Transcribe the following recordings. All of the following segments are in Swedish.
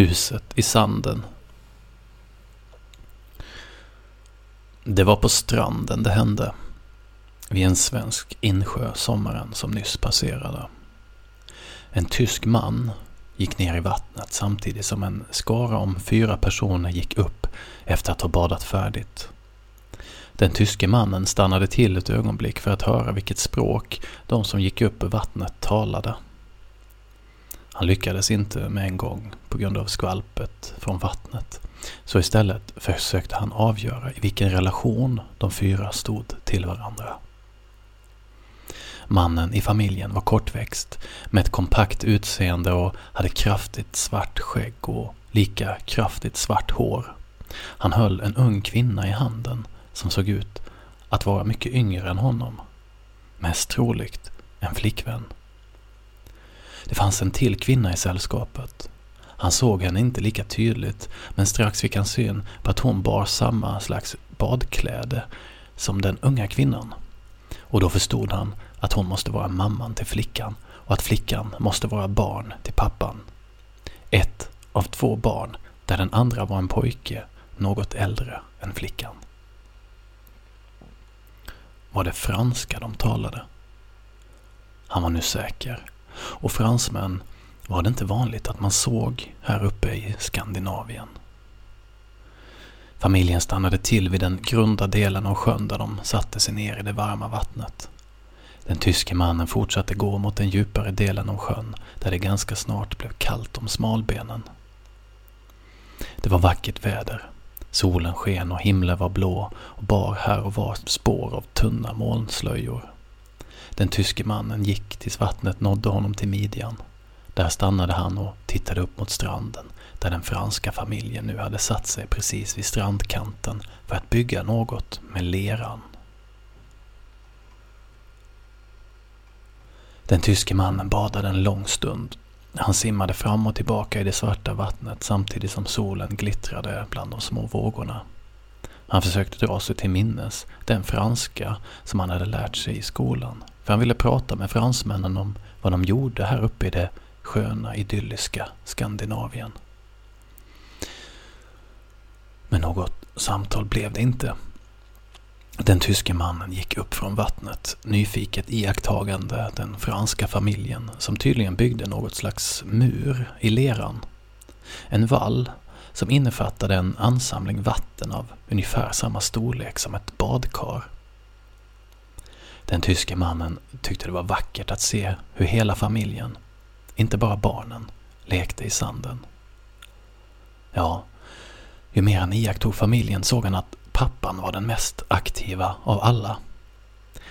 Huset i sanden. Det var på stranden det hände. Vid en svensk insjö sommaren som nyss passerade. En tysk man gick ner i vattnet samtidigt som en skara om fyra personer gick upp efter att ha badat färdigt. Den tyske mannen stannade till ett ögonblick för att höra vilket språk de som gick upp ur vattnet talade. Han lyckades inte med en gång på grund av skvalpet från vattnet. Så istället försökte han avgöra i vilken relation de fyra stod till varandra. Mannen i familjen var kortväxt med ett kompakt utseende och hade kraftigt svart skägg och lika kraftigt svart hår. Han höll en ung kvinna i handen som såg ut att vara mycket yngre än honom. Mest troligt en flickvän. Det fanns en till kvinna i sällskapet. Han såg henne inte lika tydligt, men strax fick han syn på att hon bar samma slags badkläde som den unga kvinnan. Och då förstod han att hon måste vara mamman till flickan och att flickan måste vara barn till pappan. Ett av två barn, där den andra var en pojke, något äldre än flickan. Var det franska de talade? Han var nu säker. Och fransmän var det inte vanligt att man såg här uppe i Skandinavien. Familjen stannade till vid den grunda delen av sjön där de satte sig ner i det varma vattnet. Den tyske mannen fortsatte gå mot den djupare delen av sjön där det ganska snart blev kallt om smalbenen. Det var vackert väder. Solen sken och himlen var blå och bar här och var spår av tunna molnslöjor. Den tyske mannen gick tills vattnet nådde honom till midjan. Där stannade han och tittade upp mot stranden där den franska familjen nu hade satt sig precis vid strandkanten för att bygga något med leran. Den tyske mannen badade en lång stund. Han simmade fram och tillbaka i det svarta vattnet samtidigt som solen glittrade bland de små vågorna. Han försökte dra sig till minnes den franska som han hade lärt sig i skolan. För han ville prata med fransmännen om vad de gjorde här uppe i det sköna, idylliska Skandinavien. Men något samtal blev det inte. Den tyske mannen gick upp från vattnet, nyfiket iakttagande den franska familjen som tydligen byggde något slags mur i leran. En vall som innefattade en ansamling vatten av ungefär samma storlek som ett badkar. Den tyske mannen tyckte det var vackert att se hur hela familjen, inte bara barnen, lekte i sanden. Ja, ju mer han iakttog familjen såg han att pappan var den mest aktiva av alla.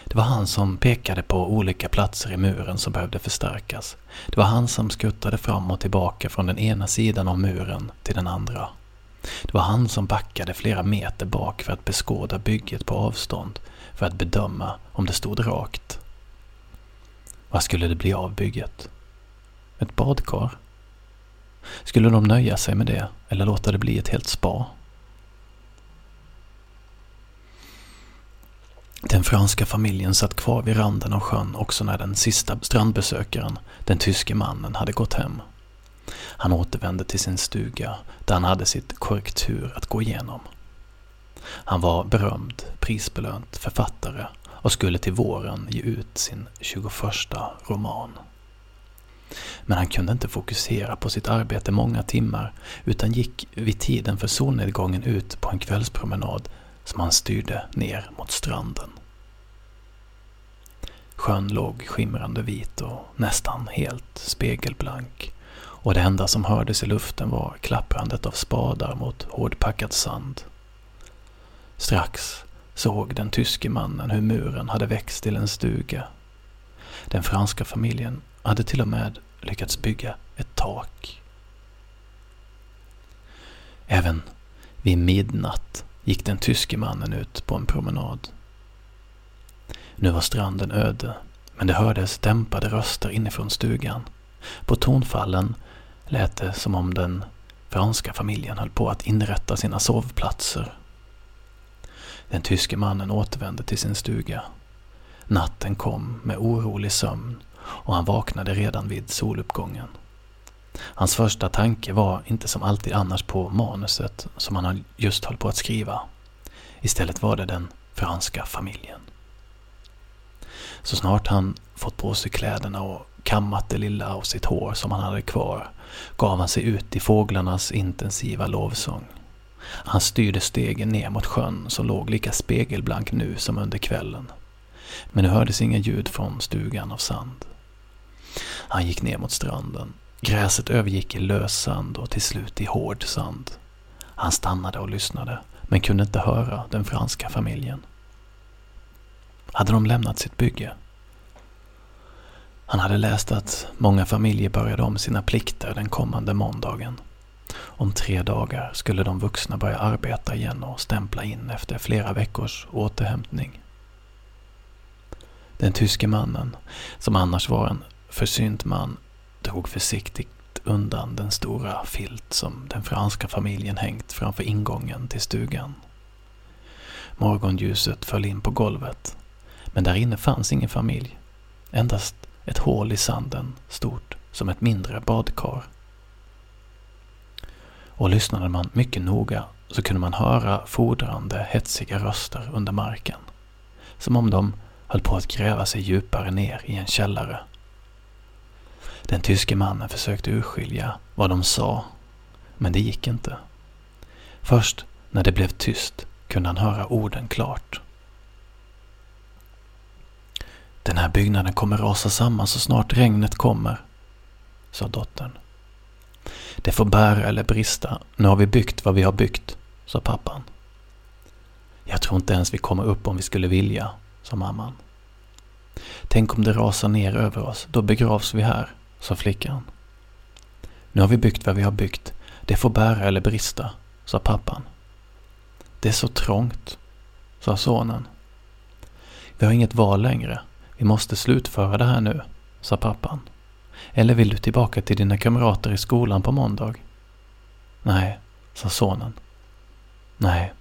Det var han som pekade på olika platser i muren som behövde förstärkas. Det var han som skuttade fram och tillbaka från den ena sidan av muren till den andra. Det var han som backade flera meter bak för att beskåda bygget på avstånd, för att bedöma om det stod rakt. Vad skulle det bli av bygget? Ett badkar? Skulle de nöja sig med det eller låta det bli ett helt spa? Den franska familjen satt kvar vid randen av sjön också när den sista strandbesökaren, den tyske mannen, hade gått hem. Han återvände till sin stuga där han hade sitt korrektur att gå igenom. Han var berömd, prisbelönt författare och skulle till våren ge ut sin 21 roman. Men han kunde inte fokusera på sitt arbete många timmar utan gick vid tiden för solnedgången ut på en kvällspromenad som han styrde ner mot stranden. Sjön låg skimrande vit och nästan helt spegelblank och det enda som hördes i luften var klapprandet av spadar mot hårdpackad sand. Strax såg den tyske mannen hur muren hade växt till en stuga. Den franska familjen hade till och med lyckats bygga ett tak. Även vid midnatt gick den tyske mannen ut på en promenad. Nu var stranden öde, men det hördes dämpade röster inifrån stugan. På tonfallen lät det som om den franska familjen höll på att inrätta sina sovplatser. Den tyske mannen återvände till sin stuga. Natten kom med orolig sömn och han vaknade redan vid soluppgången. Hans första tanke var inte som alltid annars på manuset som han just höll på att skriva. Istället var det den franska familjen. Så snart han fått på sig kläderna och kammat det lilla av sitt hår som han hade kvar gav han sig ut i fåglarnas intensiva lovsång. Han styrde stegen ner mot sjön som låg lika spegelblank nu som under kvällen. Men nu hördes inga ljud från stugan av sand. Han gick ner mot stranden. Gräset övergick i lös sand och till slut i hård sand. Han stannade och lyssnade, men kunde inte höra den franska familjen. Hade de lämnat sitt bygge? Han hade läst att många familjer började om sina plikter den kommande måndagen. Om tre dagar skulle de vuxna börja arbeta igen och stämpla in efter flera veckors återhämtning. Den tyske mannen, som annars var en försynt man, drog försiktigt undan den stora filt som den franska familjen hängt framför ingången till stugan. Morgonljuset föll in på golvet, men där inne fanns ingen familj. Endast ett hål i sanden, stort som ett mindre badkar. Och lyssnade man mycket noga så kunde man höra fordrande, hetsiga röster under marken. Som om de höll på att gräva sig djupare ner i en källare. Den tyske mannen försökte urskilja vad de sa, men det gick inte. Först när det blev tyst kunde han höra orden klart. Den här byggnaden kommer rasa samman så snart regnet kommer, sa dottern. Det får bära eller brista. Nu har vi byggt vad vi har byggt, sa pappan. Jag tror inte ens vi kommer upp om vi skulle vilja, sa mamman. Tänk om det rasar ner över oss, då begravs vi här, sa flickan. Nu har vi byggt vad vi har byggt. Det får bära eller brista, sa pappan. Det är så trångt, sa sonen. Vi har inget val längre. Vi måste slutföra det här nu, sa pappan. Eller vill du tillbaka till dina kamrater i skolan på måndag? Nej, sa sonen. Nej,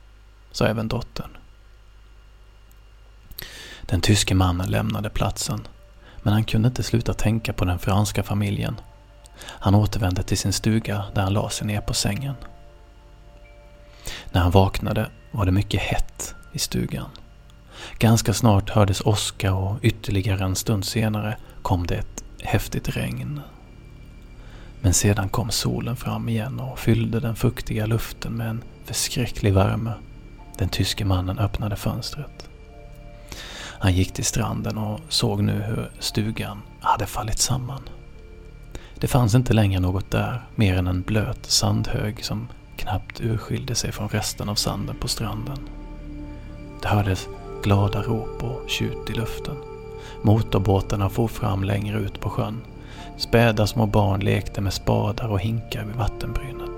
sa även dottern. Den tyske mannen lämnade platsen, men han kunde inte sluta tänka på den franska familjen. Han återvände till sin stuga där han la sig ner på sängen. När han vaknade var det mycket hett i stugan. Ganska snart hördes åska och ytterligare en stund senare kom det ett häftigt regn. Men sedan kom solen fram igen och fyllde den fuktiga luften med en förskräcklig värme. Den tyske mannen öppnade fönstret. Han gick till stranden och såg nu hur stugan hade fallit samman. Det fanns inte längre något där, mer än en blöt sandhög som knappt urskilde sig från resten av sanden på stranden. Det hördes glada rop och tjut i luften. Motorbåtarna for fram längre ut på sjön. Späda små barn lekte med spadar och hinkar vid vattenbrynet.